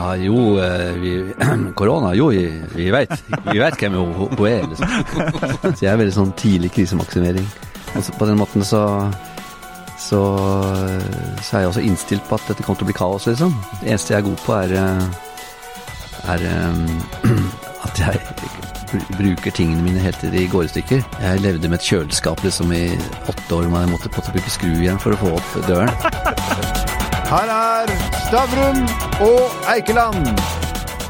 Ja, jo, eh, vi, korona, jo, vi, vi vet. Vi vet hvem hun, er, liksom. Så jeg er veldig sånn tidlig krisemaksimering. Og så på den måten så, så så er jeg også innstilt på at dette kommer til å bli kaos, liksom. Det eneste jeg er god på, er, eh, er eh, at jeg bruker tingene mine helt til de går i stykker. Jeg levde med et kjøleskap liksom i åtte år, men jeg måtte på å bruke skrujern for å få opp døren. Her er Stavrum og Eikeland.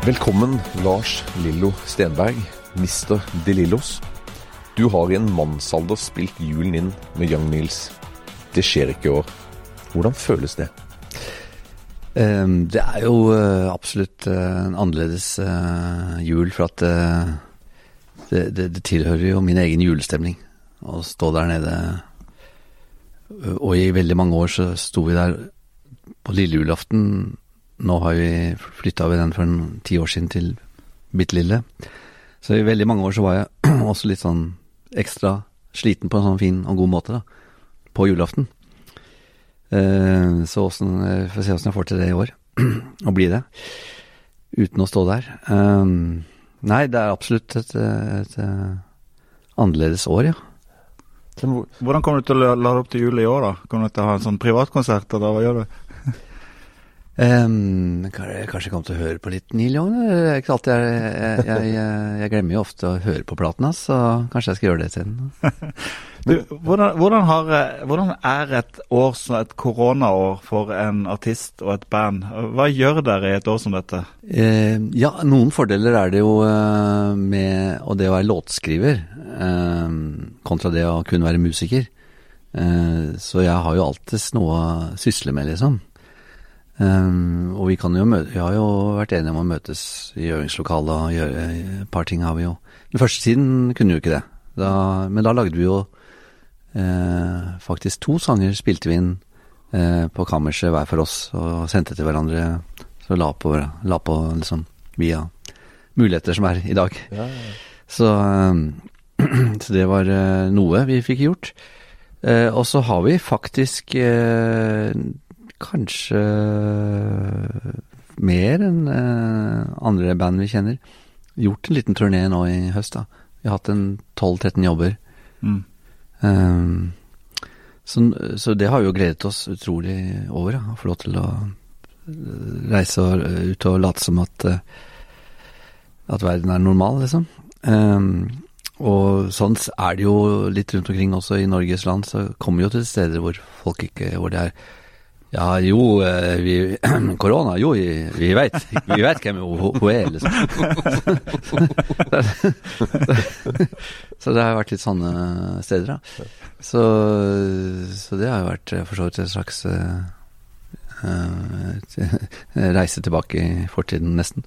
Velkommen, Lars Lillo Stenberg, Mr. De Lillos. Du har i en mannsalder spilt julen inn med Young Nils. Det skjer ikke i år. Hvordan føles det? Ehm, Det er jo eh, absolutt eh, en annerledes eh, jul, for at det, det, det tilhører jo min egen julestemning å stå der nede. Og i veldig mange år så sto vi der på lille julaften. Nå har vi flytta vi den for en ti år siden til bitte lille. Så i veldig mange år så var jeg også litt sånn ekstra sliten på en sånn fin og god måte, da. På julaften. Eh, Så åssen eh, Får se åssen jeg får til det i år. Å bli det. Uten å stå der. Eh, Nei, det er absolutt et, et, eh, annerledes år, ja. Hvordan kommer du til å lade opp til jul i år, da? Kommer du til å ha en sånn privatkonsert, eller hva gjør du? Um, kanskje jeg kommer til å høre på litt Neil Young? Det er ikke alltid jeg, jeg, jeg, jeg glemmer jo ofte å høre på platen hans, så kanskje jeg skal gjøre det isteden. Du, hvordan, hvordan, har, eh, hvordan er et år som et koronaår for en artist og et band? Hva gjør dere i et år som dette? Eh, ja, noen fordeler er det jo eh, med og det å være låtskriver, eh, kontra det å kunne være musiker. Eh, så jeg har jo alltids noe å sysle med, liksom. Eh, og vi kan jo møte, vi har jo vært enige om å møtes i øvingslokalet og gjøre et par ting har vi jo. Den første tiden kunne vi jo ikke det. Da, men da lagde vi jo eh, faktisk to sanger spilte vi inn eh, på kammerset hver for oss og sendte til hverandre. Så la på, la på liksom via muligheter som er i dag. Så, eh, så det var eh, noe vi fikk gjort. Eh, og så har vi faktisk eh, kanskje mer enn eh, andre band vi kjenner, gjort en liten turné nå i høst. da. Vi har hatt en 12-13 jobber. Mm. Um, så, så det har vi jo gledet oss utrolig over, å få lov til å reise og, ut og late som at, eh, at verden er normal, liksom. Um, og sånn er det jo litt rundt omkring også i Norges land, så kommer vi jo til steder hvor folk ikke Hvor det er Ja, jo, eh, vi Korona, jo, vi, vi veit. Vi vet hvem hun, hun er, liksom. så det har vært litt sånne steder, da. Så, så det har jo vært eh, for så vidt et slags eh, reise tilbake i fortiden, nesten.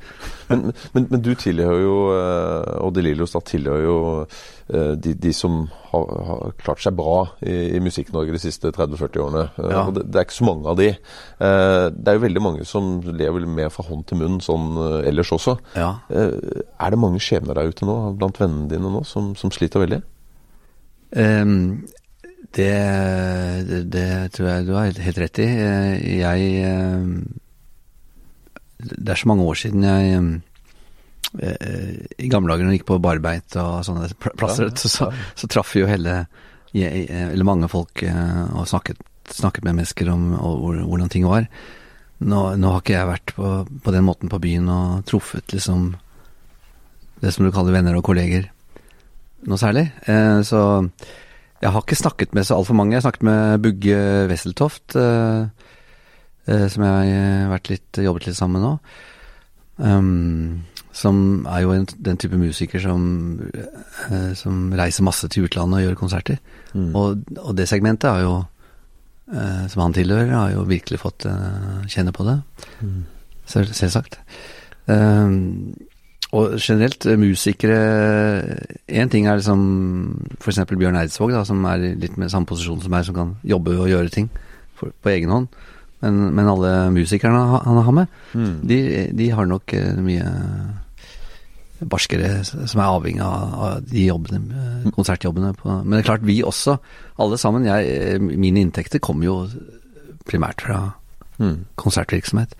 Men, men, men du tilhører jo, eh, og De Lillos da tilhører jo eh, de, de som har, har klart seg bra i, i Musikk-Norge de siste 30-40 årene. Eh, Ja. Det, det er ikke så mange av de. Eh, Det er jo veldig mange som lever mer fra hånd til munn sånn eh, ellers også. Ja. Eh, Er det mange skjebner der ute nå, blant vennene dine nå, som, som sliter veldig? Ehm, det, det, det tror jeg du har helt- rett i. Eh, Jeg ehm, Det er så mange år siden jeg eh, I gamle dager når jeg gikk på barbeint og sånne plasser, Ja, ja, så, så, så traff vi jo hele Eller mange folk eh, og snakket, snakket med mennesker om hvordan ting var. Nå, nå har ikke jeg vært på, på den måten på byen og truffet liksom det som du kaller venner og kolleger noe særlig. Eh, så jeg har ikke snakket med så altfor mange. Jeg har snakket med Bugge Wesseltoft, eh, eh, som jeg har vært litt, jobbet litt sammen med nå. Um, som er jo en, den type musiker som, eh, som reiser masse til utlandet og gjør konserter. Og, og det segmentet har jo, eh, som han tilhører, har jo virkelig fått eh, kjenne på det. Mm. selvsagt. Um, og generelt, eh, musikere Én ting er liksom f.eks. Bjørn Eidsvåg, da, som er litt med samme posisjon som meg, som kan jobbe og gjøre ting for, på egen hånd. Men, men alle musikerne han har med, de, de har nok eh, mye barskere som er avhengig av, de jobbene, eh, konsertjobbene. På. Men det er klart, vi også, alle sammen jeg, Mine inntekter kommer jo primært fra Mm. konsertvirksomhet.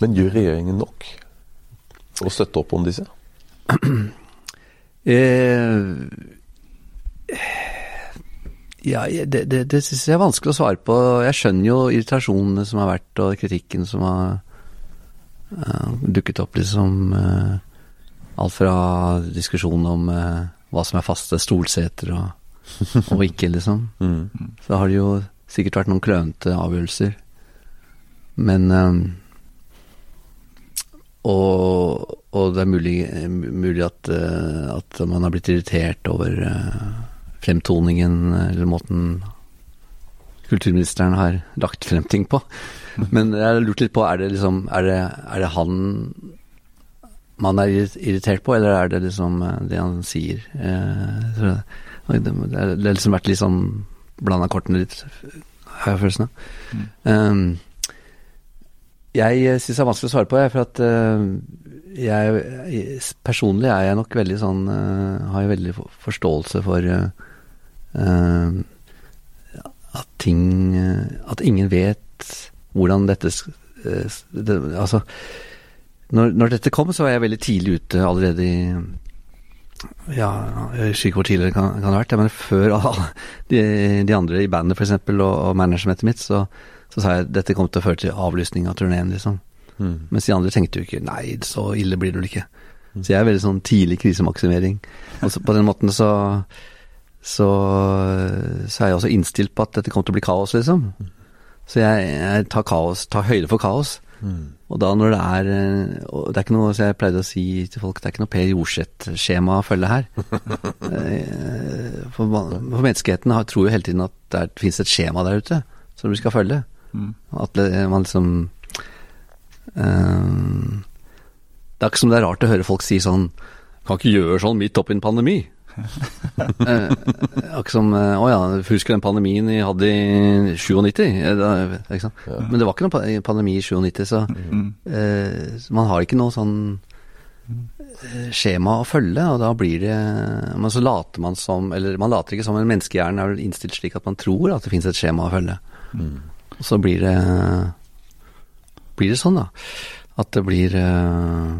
Men gjør regjeringen nok for å støtte opp om disse? Eh, ja, det, det, det syns jeg er vanskelig å svare på. Jeg skjønner jo irritasjonene som har vært, og kritikken som har uh, dukket opp, liksom. Uh, alt fra diskusjonen om uh, hva som er faste stolseter og, og ikke, liksom. Mm. Så har det jo sikkert vært noen klønete avgjørelser. Men og, og det er mulig, mulig at, eh, at man har blitt irritert over eh, fremtoningen, eller måten kulturministeren har lagt frem ting på. Men jeg har lurt litt på, er det liksom Er det, er det han man er irritert på, eller er det liksom eh, det han sier? Det, har liksom vært litt sånn blanda kortene litt, har jeg følelsen av. Um, jeg syns det er vanskelig å svare på, jeg, for at eh, jeg Personlig er jeg nok veldig sånn eh, Har jeg veldig forståelse for eh, eh, at ting eh, At ingen vet hvordan dette eh, det, Altså når, når dette kom, så var jeg veldig tidlig ute allerede i ja, jeg husker ikke hvor tidligere det kan, kan ha vært, men før alle de, de andre i bandet f.eks. Og, og managementet mitt, så, så sa jeg dette kom til å føre til avlysning av turneen, liksom. Mm. Mens de andre tenkte jo ikke nei, så ille blir det vel ikke. Så jeg er veldig sånn tidlig krisemaksimering. Og så på den måten så, så så er jeg også innstilt på at dette kommer til å bli kaos, liksom. Så jeg, jeg tar kaos, tar høyde for kaos. Mm. Og da når det er Det er ikke noe, så jeg pleide å si til folk, det er ikke noe Per Jorseth-skjema å følge her. Eh, For, for menneskeheten har, tror jo hele tiden at det, fins et skjema der ute som du skal følge. Mm. At man liksom eh, Det er ikke som det er rart å høre folk si sånn Kan ikke gjøre sånn midt oppi en pandemi. Eh, Akkurat som eh, Å ja, husker den pandemien vi hadde i 97? Eh, da, ikke sant? Men det var ikke noen pandemi i 97, så Mm. eh, man har ikke noe sånn eh, skjema å følge, og da blir det Men så later man som Eller man later ikke som, en menneskehjerne er innstilt slik at man tror at det finnes et skjema å følge. Og så blir det Blir det sånn, da. At det blir eh,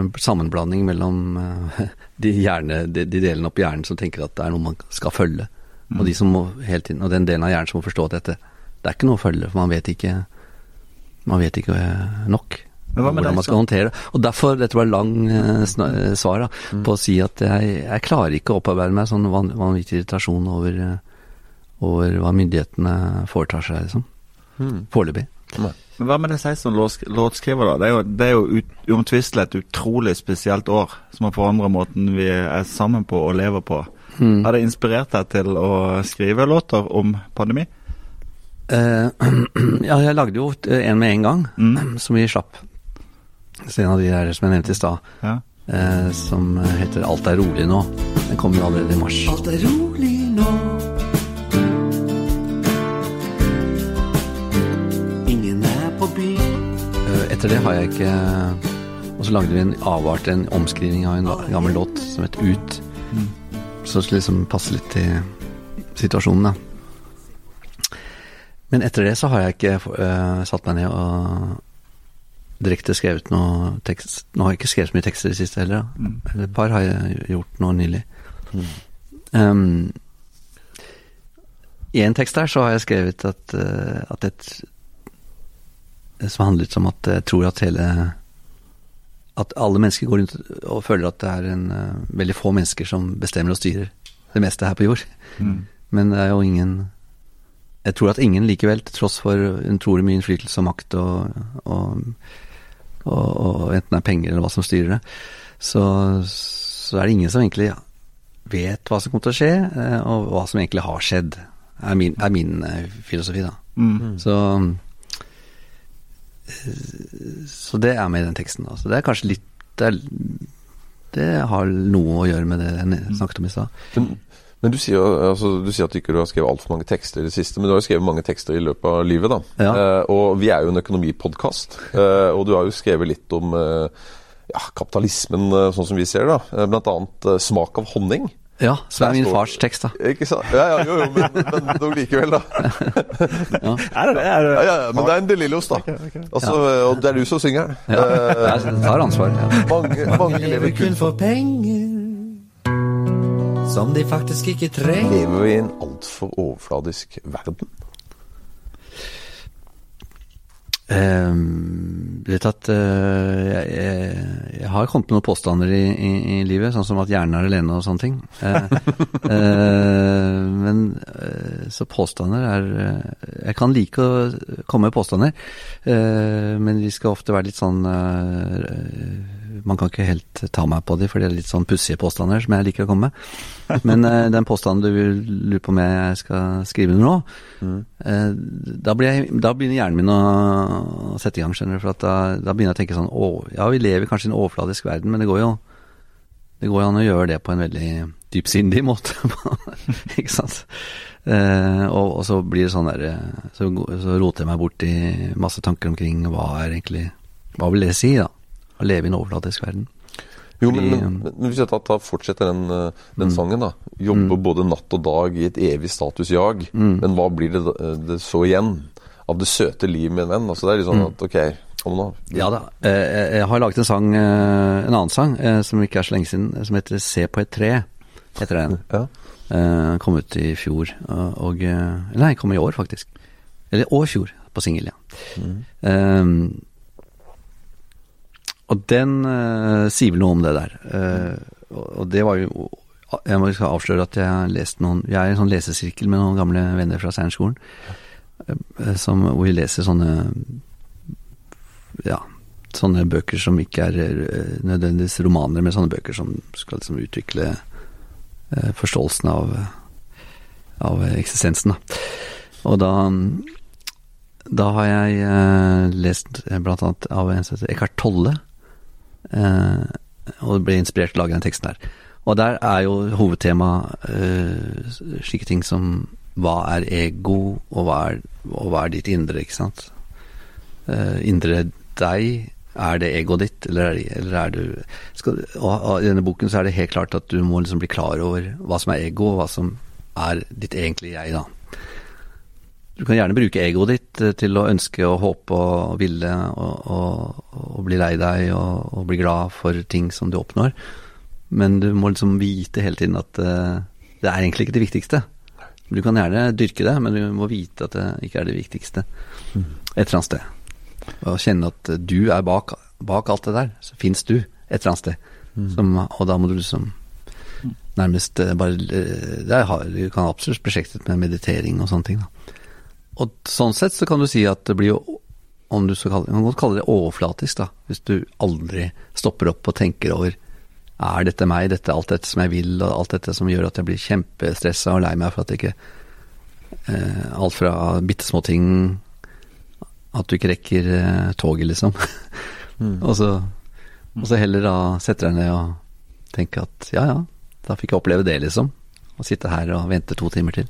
en sammenblanding mellom eh, de, hjerne, de, de delene oppi hjernen som tenker at det er noe man skal følge, og, de som må hele tiden, og den delen av hjernen som må forstå at dette det er ikke noe å følge, for man vet ikke man vet ikke eh, nok Men hva med hvordan man skal håndtere det. Og derfor, dette var lang svar da, Mm. på å si at jeg, jeg klarer ikke å opparbeide meg sånn vanvittig irritasjon over, over hva myndighetene foretar seg, liksom. Mm. Foreløpig. Men hva med det seg som låtsk- låtskriver, da? Det er jo, det er jo ut, uomtvistelig et utrolig spesielt år, som har forandret måten vi er sammen på og lever på. Mm. Har det inspirert deg til å skrive låter om pandemi? Uh, ja, jeg lagde jo eh, en med en gang, Mm. som vi slapp. Så en av de der som jeg nevnte i stad, Ja. uh, som heter 'Alt er rolig nå'. Den kom jo allerede i mars. Alt er rolig nå. Etter det har jeg ikke Og så lagde vi en avart, en omskriving av en gammel låt som het Ut. Så det skulle liksom passe litt til situasjonen, da. Men etter det så har jeg ikke uh, satt meg ned og direkte skrevet noe tekst. Nå har jeg ikke skrevet så mye tekster i det siste heller, da. Mm. Et par har jeg gjort nå nylig. Um, I en tekst der så har jeg skrevet at, uh, at et som handlet om at jeg tror at hele At alle mennesker går rundt og føler at det er en uh, veldig få mennesker som bestemmer og styrer det meste her på jord. Mm. Men det er jo ingen Jeg tror at ingen likevel, til tross for utrolig mye innflytelse og makt og, og, og, og enten det er penger eller hva som styrer det, så, så er det ingen som egentlig vet hva som kommer til å skje, eh, og hva som egentlig har skjedd, er min, er min eh, filosofi, da. Mm. Så Så det er med i den teksten. Da. Så det er kanskje litt Det, er, det har noe å gjøre med det jeg snakket om i stad. Men, men du, sier, altså, du sier at du ikke har skrevet altfor mange tekster i det siste, men du har jo skrevet mange tekster i løpet av livet. da. Ja. Eh, og vi er jo en økonomipodkast, eh, og du har jo skrevet litt om eh, ja, kapitalismen, eh, sånn som vi ser det. Eh, annet eh, 'Smak av honning'. Ja, som er min står- fars tekst, da. Ikke sant? Ja, ja, jo, jo, men, men dog likevel, da. Er det det? Er det? Ja, ja, ja, men det er en De Lillos, da. Altså, Og det er du som synger den. Ja, Eh, jeg tar ansvar. Ja. mange, mange lever kun kun for penger som de faktisk ikke trenger. Lever vi i en altfor overfladisk verden? Um, vet at uh, jeg, jeg, jeg har kommet med noen påstander i, i, i livet, sånn som at hjernen er alene og sånne ting. Uh, uh, men så påstander er Jeg kan like å komme med påstander, men de skal ofte være litt sånn Man kan ikke helt ta meg på de, for det er litt sånn pussige påstander som jeg liker å komme med. Men eh, den påstanden du vil lure på om jeg skal skrive under nå, Eh, da, blir jeg, da begynner hjernen min å sette i gang, skjønner du. For at da, da begynner jeg å tenke sånn Å, ja, vi lever kanskje i en overfladisk verden, men det går jo Det går jo an å gjøre det på en veldig dypsindig måte. ikke sant? Eh, og, og så blir det sånn der eh, så, så roter jeg meg bort i masse tanker omkring hva er egentlig Hva vil det si, da? Å leve i en overflatisk verden. Jo, men, men, men hvis jeg da, fortsetter den, den mm. sangen, da. Jobber både natt og dag i et evig statusjag. Men hva blir det, det så igjen av det søte liv med en venn? Altså, det er litt sånn at ok, kom nå. Ja da. Eh, jeg- har laget en sang, eh, en annen sang, eh, som ikke er så lenge siden, som heter Se på et tre. Heter den. Ja. Eh, kom ut i fjor, og, eh, Nei, kom i år, faktisk. Eller år fjor, på singel, ja. Eh, og den uh, sier vel noe om det der. Uh, og, det var jo Jeg må skal avsløre at jeg har lest noen Jeg er i en sånn lesesirkel med noen gamle venner fra Steinerskolen, uh, hvor vi leser sånne Ja, sånne bøker som ikke er nødvendigvis romaner, men sånne bøker som skal liksom utvikle forståelsen av, av eksistensen. Da. Og da, da har jeg eh, lest blant annet av en som heter Eckhart Tolle, og ble inspirert til å lage den teksten der. Og der er jo hovedtema eh, slike ting som hva er ego, og hva er, og hva er ditt indre, ikke sant? Eh, indre deg, er det egoet ditt, eller er, eller er du skal, og, og I denne boken så er det helt klart at du må liksom bli klar over hva som er ego, og hva som er ditt egentlige jeg, da. Du kan gjerne bruke egoet ditt eh, til å ønske og håpe og ville og, og bli lei deg og, og bli glad for ting som du oppnår, men du må liksom vite hele tiden at uh, det er egentlig ikke det viktigste. Du kan gjerne dyrke det, men du må vite at det ikke er det viktigste et eller annet sted. Og kjenne at du er bak, bak alt det der, så fins du et eller annet sted. Som, og da må du liksom nærmest eh, bare eh, Du kan absolutt prosjektet med meditering og sånne ting. Da. Og sånn sett så kan du si at det blir jo om du skal kalle, du kan godt kalle det overflatisk, da, hvis du aldri stopper opp og tenker over er dette meg, dette alt dette som jeg vil, og alt dette som gjør at jeg blir kjempestressa og lei meg for at jeg ikke eh, Alt fra bitte små ting At du ikke rekker eh, toget, liksom. og, så, og så heller da setter deg ned og tenker at ja ja, da fikk jeg oppleve det, liksom. Å sitte her og vente to timer til.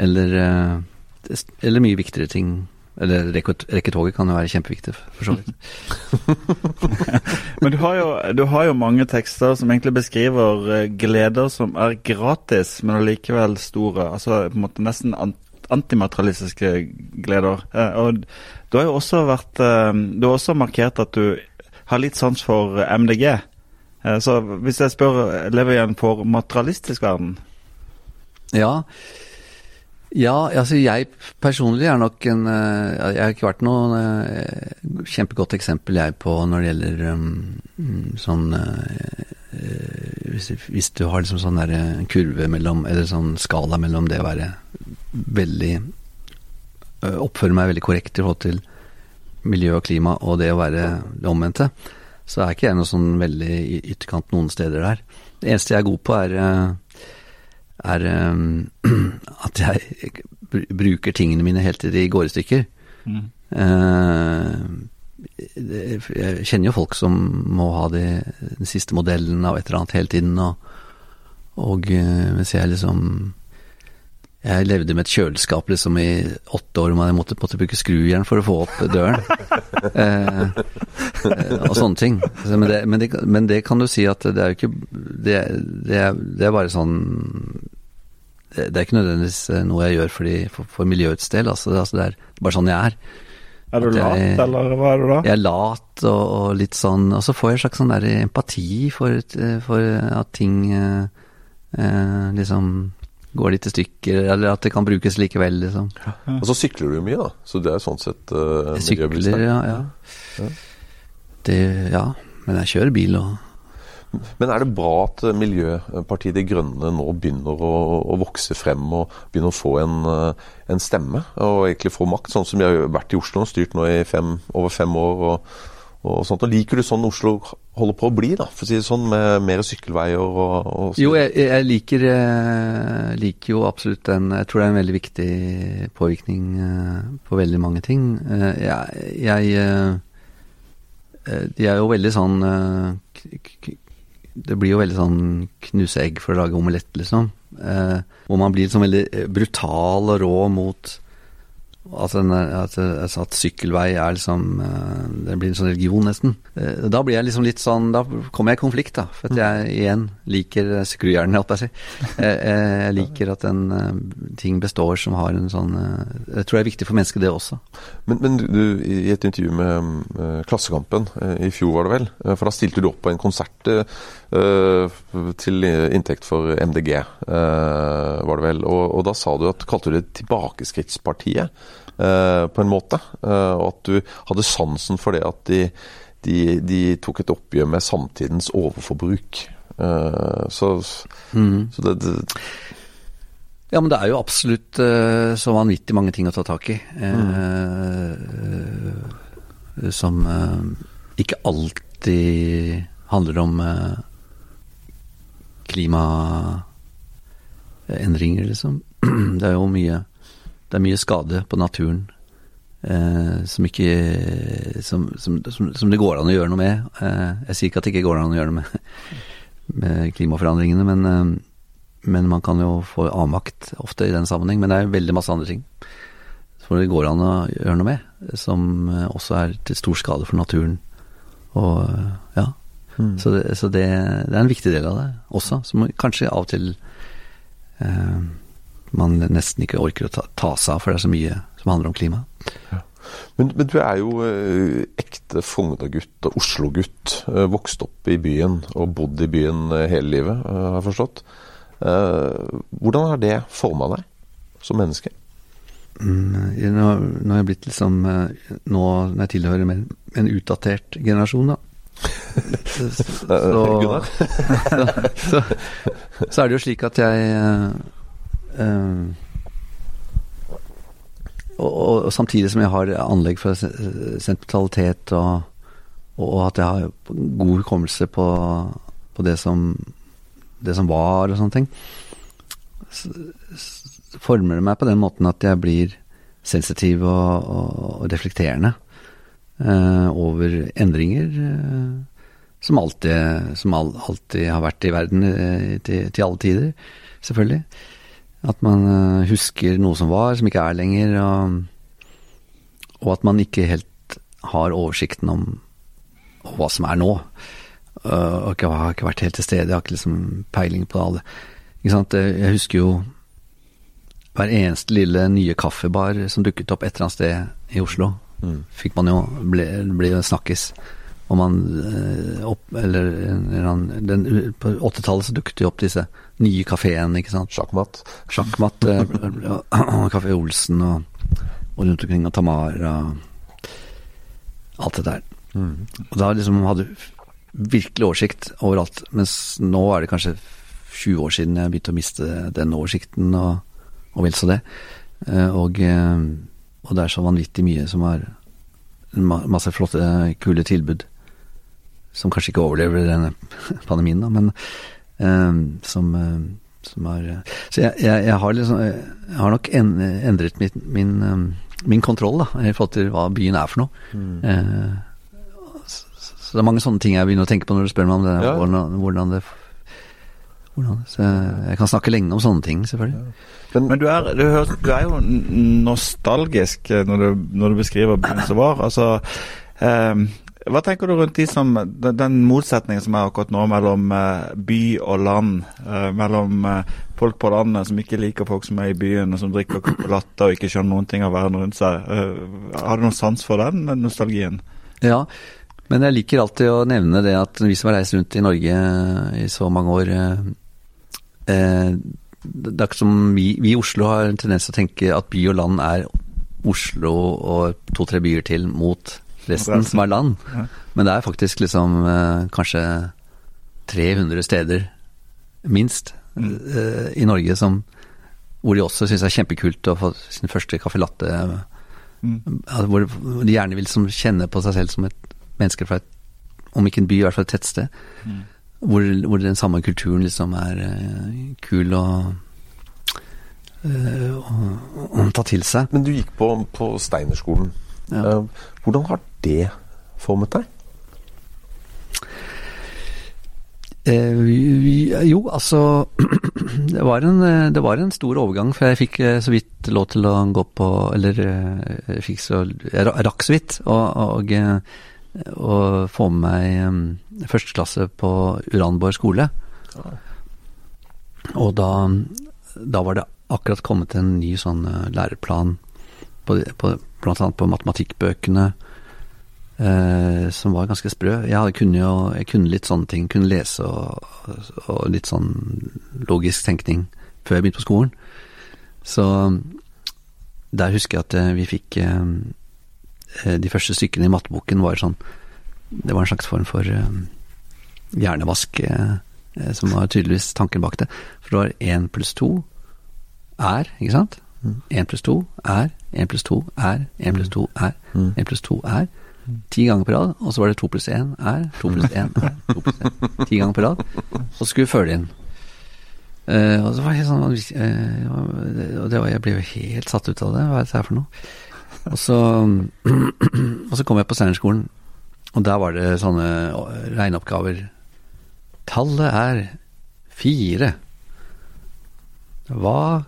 Eller, eh, eller mye viktigere ting. Eller rekke, rekke kan jo være kjempeviktig, for så vidt. Men du har, jo, du har jo mange tekster som egentlig beskriver eh, gleder som er gratis, men allikevel store. Altså på en måte nesten antimaterialistiske gleder. Eh, Og du har jo også vært eh, Du har også markert at du har litt sans for MDG. Så hvis jeg spør, lever jeg i en for materialistisk verden? Ja. Ja, altså jeg personlig er nok en eh, Jeg har ikke vært noe eh, kjempegodt eksempel jeg på når det gjelder um, sånn eh, hvis, du har liksom sånn der kurve mellom Eller sånn skala mellom det å være veldig Oppføre meg veldig korrekt i forhold til miljø og klima og det å være det omvendte, så er ikke jeg noe sånn veldig i ytterkant noen steder der. Det eneste jeg er god på, er er um, at jeg bruker tingene mine helt til de går i stykker. Mm. det- jeg kjenner jo folk som må ha de, den siste modellen av et eller annet hele tiden, og, og eh, mens jeg liksom jeg levde med et kjøleskap liksom i åtte år, og jeg måtte, måtte bruke skrujern for å få opp døren. eh, Eh, og sånne ting. Men, det, men, det, men, det, kan du si at det er jo ikke Det, det, er, det er, bare sånn det, er ikke nødvendigvis eh, noe jeg gjør fordi, for, for miljøets del. Altså, altså, det er bare sånn jeg er. Er du lat, eller hva er du da? Jeg er lat og, og litt sånn Og så får jeg en slags sånn der empati for, for at ting eh, liksom går litt i stykker, eller at det kan brukes likevel, liksom. Ja. Og så sykler du mye, da. Så det er sånn sett eh, Jeg sykler, ja, ja. ja. Det, ja. Men jeg kjører bil og men er det bra at Miljøpartiet De Grønne nå begynner å, å vokse frem og begynner å få en, eh, en, stemme og egentlig få makt, sånn som de har vært i Oslo og styrt nå i fem, over fem år? og og sånt. Og Liker du sånn Oslo holder på å bli, da, for å si det sånn, med mer sykkelveier og, og Jo, jeg, jeg liker, jeg liker, jo absolutt den. Jeg tror det er en veldig viktig påvirkning eh, på veldig mange ting. Eh, jeg, jeg eh, De er jo veldig sånn Det blir jo veldig sånn knuse egg for å lage omelett, liksom. Hvor man blir sånn veldig brutal og rå mot at, en, at, at, sykkelvei er liksom eh, Det blir en sånn religion, nesten. Eh, da blir jeg liksom litt sånn Da kommer jeg i konflikt, da. For at jeg igjen liker skrujernet, holdt jeg på å si. Jeg, liker at en eh, ting består som har en sånn Jeg tror det er viktig for mennesket, det også. Men, men du, i et intervju med Klassekampen i fjor, var det vel, for da stilte du opp på en konsert til inntekt for MDG, uh, var det vel. Og, og da sa du at kalte du det Tilbakeskrittspartiet. Eh, på en måte. Eh, og at du hadde sansen for det at de, de, de tok et oppgjør med samtidens overforbruk. Eh, så, mm. så det, det ja, men det er jo absolutt uh, så vanvittig mange ting å ta tak i. Uh, uh, som ikke alltid handler om klimaendringer, liksom. Det er jo mye det er mye skade på naturen eh, som ikke som, som, som, det går an å gjøre noe med. Eh, jeg sier ikke at det ikke går an å gjøre noe med, med klimaforandringene, men, eh, men, man kan jo få avmakt ofte i den sammenheng. Men det er veldig masse andre ting som det går an å gjøre noe med, som eh, også er til stor skade for naturen. Og ja. Mm. Så, det, så det, det, er en viktig del av det også, som kanskje av og til eh, man nesten ikke orker å ta, ta, seg av, for det er så mye som handler om klima. Ja. Men, men, du er jo eh, ekte Frogner-gutt og Oslo-gutt. Eh, vokst opp i byen og bodd i byen eh, hele livet, har jeg forstått. Eh, hvordan har det forma deg som menneske? Mm, nå, nå har jeg blitt liksom Nå når jeg tilhører en, en utdatert generasjon, da. Så, så, så, er det jo slik at jeg øh, og, og, og, samtidig som jeg har anlegg for sentimentalitet og, og, at jeg har god hukommelse på, på det, som, det, som, var og sånne ting, så, former det meg på den måten at jeg blir sensitiv og, reflekterende. uh, over endringer uh, som, alltid, som alltid har vært i verden til, til alle tider, selvfølgelig. At man eh, husker noe som var, som ikke er lenger, og, og at man ikke helt har oversikten om, hva som er nå. Og ikke, har ikke vært helt til stede, jeg har ikke liksom peiling på det. Ikke sant? Jeg husker jo hver eneste lille nye kaffebar som dukket opp et eller annet sted i Oslo, mm. fikk man jo ble, ble snakkes. Og man eh, opp, eller, eller På 80-tallet så dukket jo opp disse nye kafeene, ikke sant. Sjakkmatt. Sjakkmatt. Kafé Olsen og, og, rundt omkring og Tamara. Alt det der. Mm. Og da liksom hadde virkelig oversikt overalt. Mens nå er det kanskje 20 år siden jeg begynte å miste den oversikten, og, og vel så det. Eh, og, eh, og det er så vanvittig mye som har masse flotte, kule tilbud som kanskje ikke overlever denne pandemien, da, men um, som, uh, som er Så jeg, jeg, jeg, har liksom Jeg har nok en, endret min, min, um, min, kontroll da, i forhold til hva byen er for noe. Mm. Uh, så, så, det er mange sånne ting jeg begynner å tenke på når du spør meg om det, ja. hvordan, hvordan, det Så jeg kan snakke lenge om sånne ting, selvfølgelig. Men, Men du, er, du, hører, du, er, jo nostalgisk når du, når du beskriver byen som var. Altså um, Hva tenker du rundt de som, den, den motsetningen som er akkurat nå mellom eh, by og land? Eh, mellom eh, folk på landet som ikke liker folk som er i byen, og som drikker latter og ikke skjønner noen ting av verden rundt seg. Eh, har du noen sans for den nostalgien? Ja, men jeg liker alltid å nevne det at vi som har reist rundt i Norge i så mange år eh, eh, Det er ikke som vi, vi i Oslo har en tendens til å tenke at by og land er Oslo og to-tre byer til mot resten som er land. Ja. Men det er faktisk liksom eh, kanskje 300 steder, minst, mm. i Norge som hvor de også syns det er kjempekult å få sin første caffè latte. Mm. Hvor de gjerne vil som kjenne på seg selv som et menneske fra et Om ikke en by, i hvert fall et tettsted. Mm. Hvor, hvor den samme kulturen liksom er eh, kul å, eh, å, å ta til seg. Men du gikk på, på Steinerskolen. Ja. Eh, hvordan har det formet deg? Eh, vi, jo, altså det var, en, det var en stor overgang, for jeg fikk så vidt lov til å gå på Eller jeg så Jeg rakk så vidt å å få med meg um, førsteklasse på Uranborg skole. Og da, da var det akkurat kommet en ny sånn uh, læreplan, på, på, blant annet på matematikkbøkene, uh, som var ganske sprø. Jeg, kunne jo, jeg kunne litt sånne ting, kunne lese og, og litt sånn logisk tenkning før jeg begynte på skolen. Så der husker jeg at uh, vi fikk De første stykkene i matteboken var sånn Det var en slags form for eh, hjernevask, eh, eh, som var tydeligvis tanken bak det. For det var én pluss to er, ikke sant? Én pluss to er, én pluss to er, én pluss to er, én pluss to er. Ti ganger på rad, og så var det to pluss én er, to pluss én er, to pluss én. Ti ganger på rad, og så skulle vi følge inn. Uh, og så var jeg sånn uh, Og det var, jeg ble jo helt satt ut av det, hva er dette her for noe? Og så, og så kom jeg på Steinerskolen, og der var det sånne regneoppgaver. Tallet er fire. Hva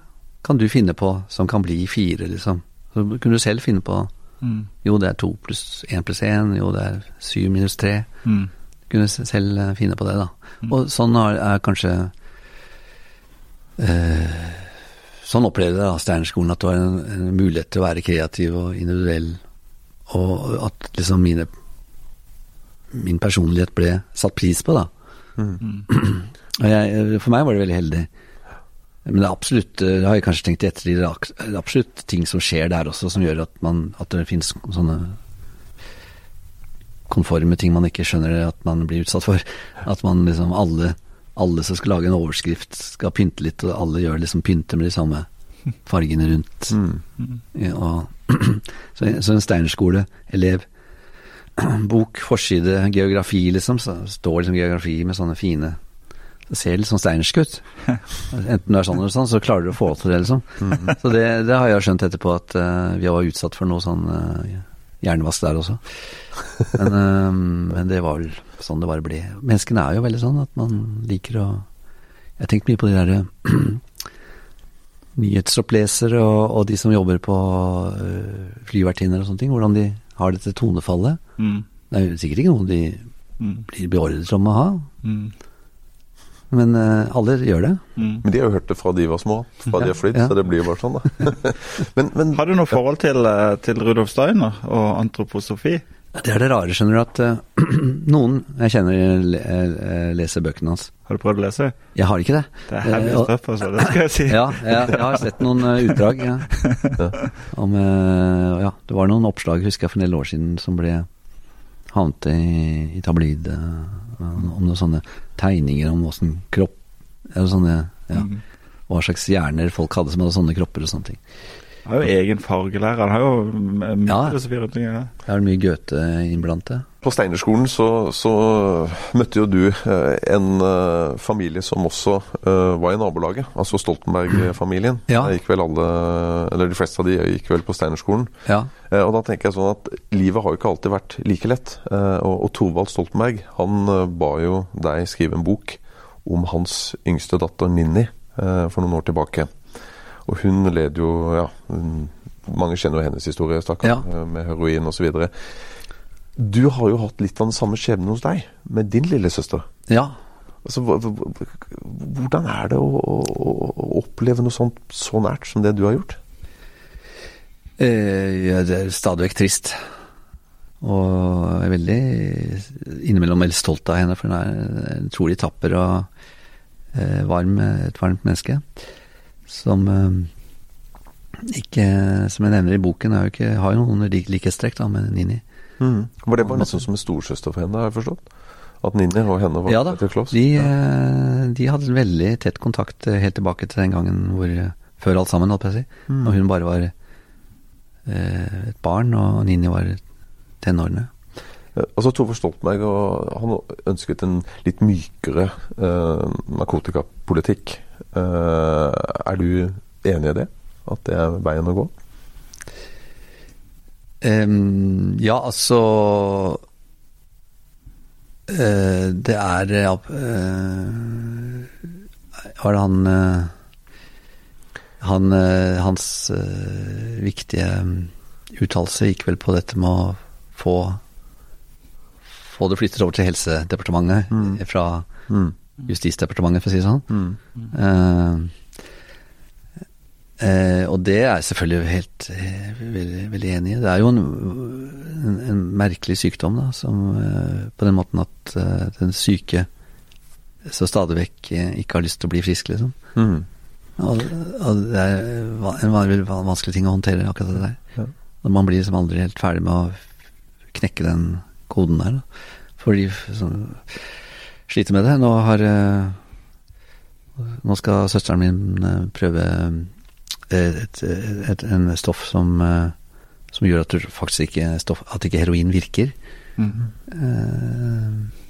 kan du finne på som kan bli fire, liksom? Så kunne du selv finne på Mm. Jo, det er to pluss én pluss én. Jo, det er syv minus tre. Mm. Kunne s- selv eh, finne på det, da. Og sånn er, kanskje eh, Sånn opplevde jeg Steinerskolen, at det var en, en mulighet til å være kreativ og individuell, og at liksom mine min personlighet ble satt pris på, da. Og jeg, for meg var det veldig heldig. Men det er absolutt, eh, det har jeg kanskje tenkt i ettertid, det er absolutt ting som skjer der også, som gjør at, man, at det finnes sånne konforme ting man ikke skjønner at man blir utsatt for. At man liksom alle, alle som skal lage en overskrift, skal pynte litt, og alle gjør liksom pynter med de samme fargene rundt. Ja, og, så, så en steinerskoleelev Bok, forside, geografi, liksom. Så står liksom geografi med sånne fine Det ser litt sånn steinersk ut. Enten du er sånn eller sånn, så klarer du å få til det, liksom. Så det, det har jeg skjønt etterpå, at uh, vi var utsatt for noe sånn uh, hjernevask der også. Men, uh, men det var vel sånn det bare ble. Menneskene er jo veldig sånn at man liker å Jeg har tenkt mye på de derre nyhetsopplesere og, og de som jobber på uh, flyvertinner og sånne ting, hvordan de har dette tonefallet. Mm. Det er jo sikkert ikke noe de Mm. blir beordret om å ha, Mm. men uh, alle gjør det. Mm. Men de har jo hørt det fra de var små, fra de har flydd, Ja. så det blir jo bare sånn, da. men, men Har du noe forhold til, eh, til Rudolf Steiner og antroposofi? Det er det rare, skjønner du, at uh, noen jeg kjenner le, eh, leser bøkene hans. Har du prøvd å lese? Jeg har ikke det. Det er heavy Eh, stuff, altså. Det skal jeg si. Ja, jeg, jeg har sett noen eh, utdrag. Ja. Om, ja, det var noen oppslag, husker jeg, for en del år siden som ble havnet i, i tabloid om noen sånne tegninger om åssen kropp Eller sånne ja, Mm. Hva slags hjerner folk hadde som hadde sånne kropper og sånne ting. Han har jo egen fargelærer. Han har jo mye Ja. filosofi rundt omkring. Ja. Det er vel mye Goethe innblant det. På Steinerskolen så, så møtte jo du eh, en eh, familie som også eh, var i nabolaget, altså Stoltenberg-familien. Ja. Der Gikk vel alle, eller De fleste av de gikk vel på Steinerskolen. Ja. Eh, Og da tenker jeg sånn at Livet har jo ikke alltid vært like lett. Eh, Og, og Thorvald Stoltenberg han eh, ba jo deg skrive en bok om hans yngste datter Ninni eh, for noen år tilbake. Og hun led jo ja, Mange kjenner jo hennes historie, stakkar, Ja. eh, med heroin osv. Du har jo hatt litt av den samme skjebnen hos deg, med din lillesøster. Ja. Altså, hvordan er det å, å, å oppleve noe sånt så nært som det du har gjort? Eh, ja, det er stadig vekk trist. Og jeg er veldig innimellom veldig stolt av henne, for hun er utrolig tapper og eh, varm, et varmt menneske. Som eh, ikke, som jeg nevner i boken, er jo ikke, har jo noen likhetstrekk da, med Nini. Var det bare nesten som en storsøster for henne, har jeg forstått? At Nini og henne var Ja da, close? de, eh, de hadde veldig tett kontakt eh, helt tilbake til den gangen hvor Før alt sammen, holdt jeg på å si. Mm. Og hun bare var eh, et barn, og Nini var tenårene. Altså Tove Stoltenberg og han ønsket en litt mykere eh, narkotikapolitikk. Eh, er du enig i det? At det er veien å gå? Um, ja, altså uh, Det er uh, eh, Var det han uh, han, Hans viktige uttalelse gikk vel på dette med å få få det flyttet over til Helsedepartementet Mm. fra Justisdepartementet, for å si det sånn. Eh, eh, og det er jeg selvfølgelig helt eh, veldig, veldig enig i. Det er jo en, en, en merkelig sykdom, da, som eh, på den måten at den syke så stadig vekk ikke har lyst til å bli frisk, liksom. Mm. Og, og det er en veldig vanskelig ting å håndtere, akkurat det der. Ja. Man blir liksom aldri helt ferdig med å knekke den koden der, da. For de som sliter med det. Nå har eh, Nå skal søsteren min eh, prøve et, et, et, en stoff som eh, som gjør at du faktisk ikke stoff, at ikke heroin virker. Mhm. Eh,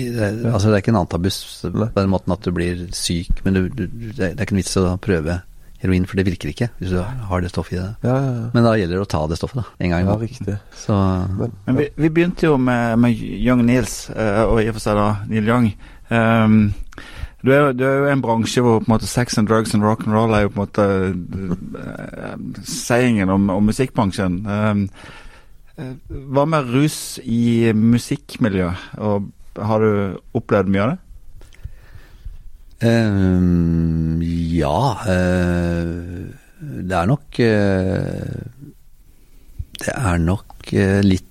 i- det, er- altså det er ikke en antabus på den måten at du blir syk, men du, du, det er ikke en vits å prøve heroin, for det virker ikke hvis du har det stoffet i deg. Ja, ja, ja. Men da gjelder det å ta det stoffet, da. En gang i ja måneden. Så Men, Men vi, vi begynte jo med, med Young Nils, eh, og i og for seg da Neil Young. Um, du, er, du er jo i en bransje hvor på en måte sex and drugs and rock and roll er jo på en måte uh, sayingen om, om musikkbransjen. Um, eh, hva med rus i musikkmiljøet? Og har du opplevd mye av det? Ehm, ja Uh, Det er nok eh, Det er nok eh, litt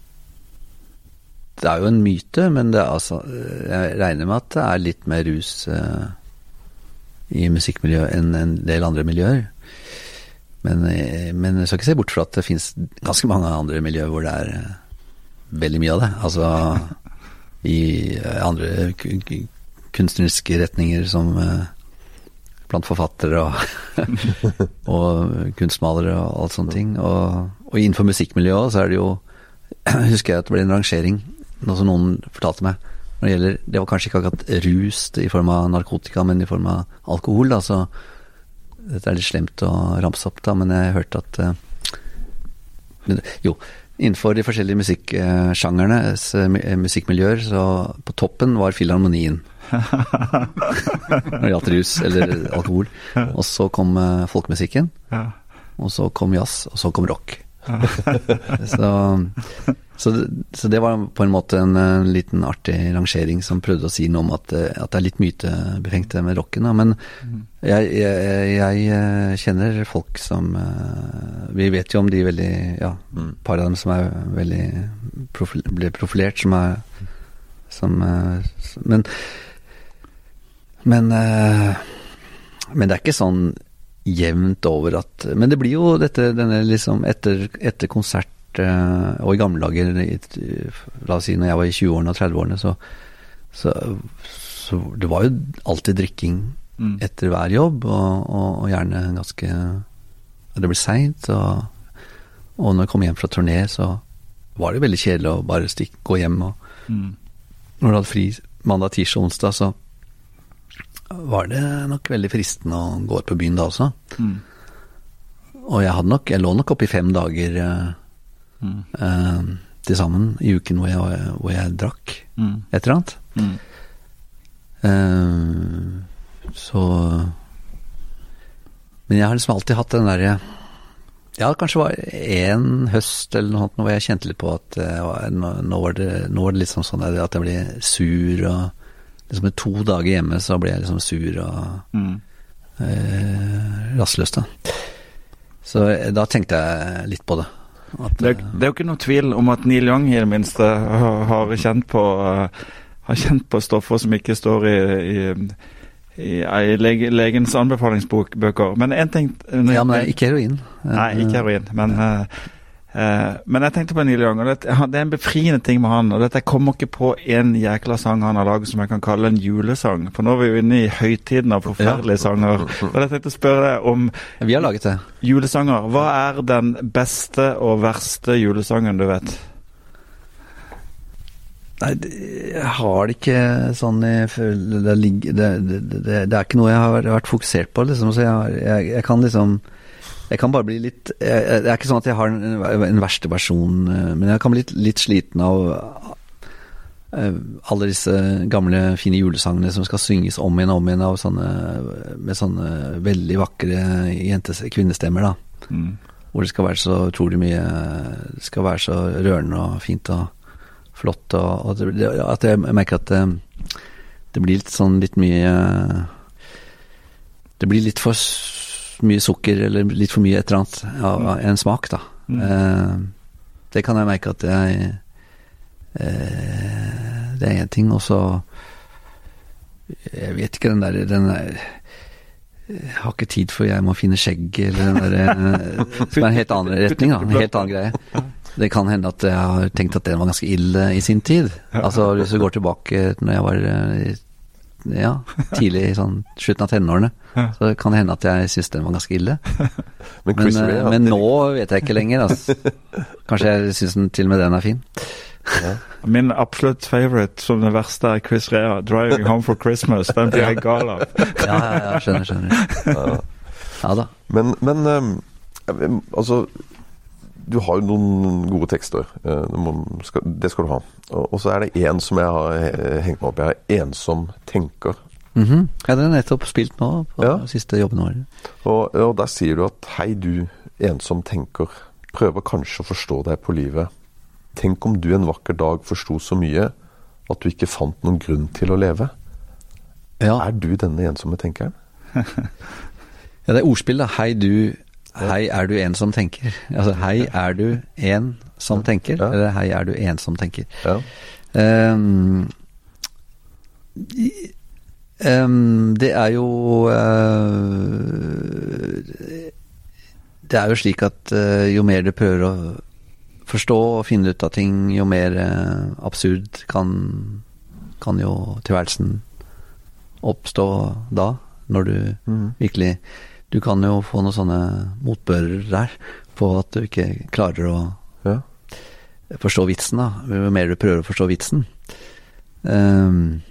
Det er jo en myte, men det er altså Jeg regner med at det er litt mer rus i musikkmiljøet enn en del andre miljøer. Men, men jeg skal ikke se bort fra at det finnes ganske mange andre miljøer hvor det er veldig mye av det. Altså i andre kunstneriske retninger som eh, blant forfattere og, og kunstmalere og alt sånne ting. Og, og innenfor musikkmiljøet så er det jo Husker jeg at det ble en rangering, noe som noen fortalte meg. Når det gjelder Det var kanskje ikke akkurat rus i form av narkotika, men i form av alkohol. Da, så dette er litt slemt å ramse opp, da, men jeg hørte at eh, men, Jo, innenfor de forskjellige musikksjangernes eh, mu- eh, musikkmiljøer, så på toppen var filharmonien. Når det gjaldt rus eller alkohol. Og så kom eh, folkemusikken, og så kom jazz, og så kom rock. så, så, så det var på en måte en, en, liten artig rangering som prøvde å si noe om at, eh, at det er litt mytebefengt med rocken. Da. Men jeg, jeg, jeg eh, kjenner folk som eh, Vi vet jo om de veldig Ja, par av dem som er veldig profil, ble profilert, som er som, eh, Men men, eh, men det er ikke sånn jevnt over at Men det blir jo dette denne liksom etter, etter konsert eh, og i gamle dager La oss si når jeg var i 20-årene og 30-årene, så, så, så Det var jo alltid drikking Mm. etter hver jobb, og, og, og gjerne ganske Det ble seint, og, og når jeg kom hjem fra turné, så var det veldig kjedelig å bare stikke, gå hjem. Og Mm. når du hadde fri mandag, tirsdag onsdag, så var det nok veldig fristende å gå ut på byen da også. Mm. Og jeg hadde nok, jeg lå nok oppe i fem dager eh, Mm. uh, til sammen i uken hvor jeg, hvor jeg drakk Mm. et eller annet. Mm. Eh, så Men jeg har liksom alltid hatt den derre Ja, det kanskje var en høst eller noe sånt hvor jeg kjente litt på at nå, var det, nå var det liksom sånn at jeg ble sur og liksom med to dager hjemme så ble jeg liksom sur og Mm. eh, rastløs, da. Så eh, da tenkte jeg litt på det. At, Det, er- det er jo ikke noe tvil om at Neil Young i det minste har, har kjent på eh, har kjent på stoffer som ikke står i, i, i, lege, legens anbefalingsbøker. Men én ting eh, ja, men ikke heroin. Nei, ikke heroin. Men, eh, eh, men jeg tenkte på Neil Young, og det, det er en befriende ting med han. Og dette jeg kommer ikke på en jækla sang han har laget som jeg kan kalle en julesang. For nå er vi jo inne i høytiden av forferdelige sanger. Og jeg tenkte å spørre deg om Vi har laget det. julesanger. Hva er den beste og verste julesangen du vet? Nei, jeg har det ikke sånn det, det, det er ikke noe jeg har vært fokusert på, liksom. Så jeg, jeg, jeg kan liksom Jeg kan bare bli litt jeg, Det er ikke sånn at jeg har en, en verste versjon, eh, men jeg kan bli litt, litt sliten av eh, alle disse gamle, fine julesangene som skal synges om igjen og om igjen av sånne, med sånne veldig vakre jentes, kvinnestemmer, da. Mm. Hvor det skal være så utrolig mye Det skal være så rørende og fint og flott. Og, og det, at jeg merker at det, det blir litt sånn litt mye Det blir litt for mye sukker, eller litt for mye et eller annet av av en smak, da. Mm. Eh, det kan jeg merke at jeg eh, Det er én ting, og så Jeg vet ikke, den der, den der jeg har ikke tid for jeg må finne skjegg, eller den der eh, Som er en helt annen retning, da. En helt annen greie. Det kan hende at jeg har tenkt at den var ganske ille i sin tid. Altså hvis vi går tilbake når jeg var eh, ja, tidlig sånn slutten av tenårene, så det kan hende at jeg syns den var ganske ille. Men Men, Chris eh, men nå vet jeg ikke lenger. Altså. Kanskje jeg syns den til og med den er fin. Min absolutt favorite som det verste er Chris Rea, 'Driving Home for Christmas'. Den blir jeg gal av. Ja, ja, ja skjønner, skjønner. Ja da. Men, men um, altså Du har jo noen gode tekster. eh, det skal, du ha. Og, så er det én som jeg har hengt meg opp i. Jeg er ensom tenker. Mhm. Ja, den er nettopp spilt nå på Ja. siste jobben vår. Og, og der sier du at hei, du ensom tenker. Prøver kanskje å forstå deg på livet. Tenk om du en vakker dag forsto så mye at du ikke fant noen grunn til å leve. Ja. Er du denne ensomme tenkeren? Ja, det er ordspill, da. Hei, du Hei, er du en som tenker? Altså, hei, er du en som tenker? Ja. Eller hei, er du en som tenker? Ja. Ehm, ehm, det er jo uh, Det er jo slik at uh, jo mer du prøver å forstå og finne ut av ting, jo mer uh, absurd kan, kan jo tilværelsen oppstå da. Når du mm. virkelig Du kan jo få noen sånne motbører der på at du ikke klarer å ja. forstå vitsen, da. Jo mer du prøver å forstå vitsen. Um,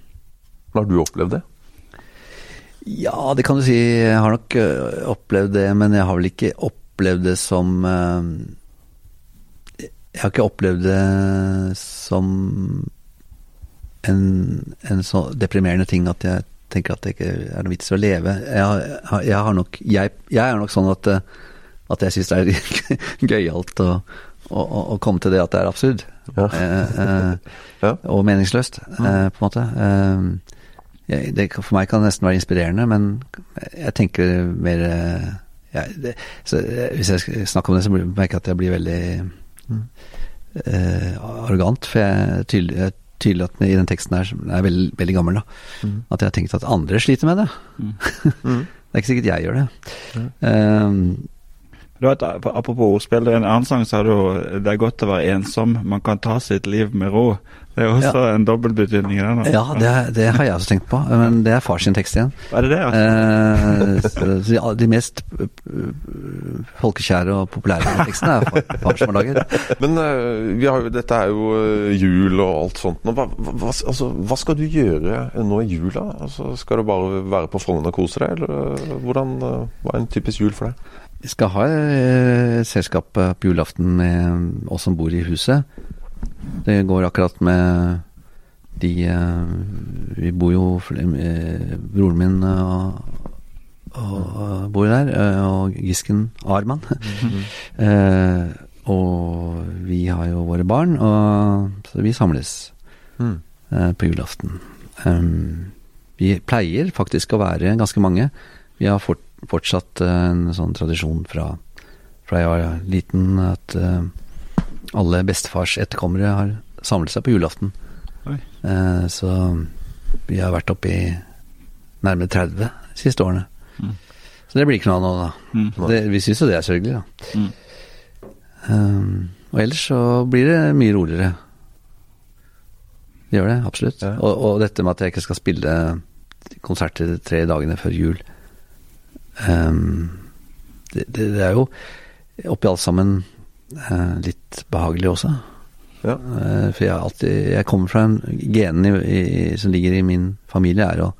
Har du opplevd det? Ja, det kan du si. Jeg har nok opplevd det, men jeg har vel ikke opplevd det som Jeg har ikke opplevd det som en, en så deprimerende ting at jeg tenker at det ikke er noe vits i å leve. Jeg, har- jeg, har nok, jeg, jeg er nok sånn at, at jeg syns det er gøyalt å, å, å, å komme til det at det er absurd. Ja. Eh, eh, Ja. og meningsløst, eh, på en måte. Eh, det, for meg kan det nesten være inspirerende, men jeg tenker mer ja, det, så, eh, Hvis jeg snakker om det, så merker jeg at jeg blir veldig eh, arrogant. For jeg tydelig, jeg tydelig at i den teksten her, som er veldig, veldig gammel, da, at jeg har tenkt at andre sliter med det. Mm. Det er ikke sikkert jeg gjør det. Eh, Du vet, Apropos ordspill, en annen sang sa du det er godt å være ensom, man kan ta sitt liv med ro'. Det er også en dobbeltbetydning i den. ja, det, det har jeg også tenkt på, men det er fars tekst igjen. Er det det? Altså? Eh, de, mest øh, folkekjære og populære tekstene er far, far som har laget. Men eh, vi har dette er jo eh, jul og alt sånt. nå. Hva, hva, altså, hva skal du gjøre nå i jula? Altså, skal du bare være på Frogner og kose deg, eller eh, hvordan, eh, hva er en typisk jul for deg? Vi skal ha eh, selskap eh, på julaften med oss som bor i huset. Det går akkurat med de eh, Vi bor jo eh, Broren min og, og bor der, eh, og Gisken Arman. Eh, og vi har jo våre barn, og så vi samles Mm. eh, på julaften. Um, vi pleier faktisk å være ganske mange. Vi har fort, fortsatt eh, en sånn tradisjon fra, fra jeg var liten, at eh, alle bestefars etterkommere har samlet seg på julaften. Eh, så vi har vært oppe i nærmere 30 de siste årene. Mm. Så det blir ikke noe av nå, da. Mm. Det, vi syns jo det er sørgelig, da. Mm. Um, og ellers så blir det mye roligere. Det gjør det, absolutt. Ja. Og, og dette med at jeg ikke skal spille konserter tre dagene før jul det, det, det er jo oppi alt sammen eh, litt behagelig også. Ja. Eh, for jeg, alltid, jeg kommer fra en Genene som ligger i min familie, er å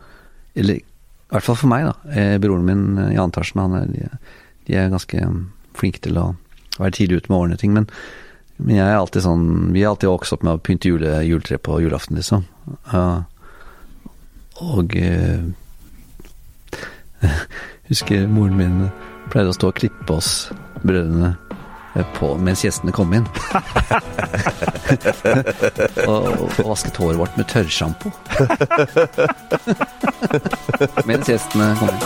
Eller i hvert fall for meg, da. Eh, broren min i Jan Tarsen, han er, de, de er ganske flinke til å være tidlig ute med å ordne ting. Men, men jeg er alltid sånn Vi er alltid vokst opp med å pynte jule, juletre på julaften, liksom. Og eh, husker moren min pleide å stå og klippe oss brødrene eh, på mens gjestene kom inn. og, og vasket håret vårt med tørrsjampo. mens gjestene kom inn.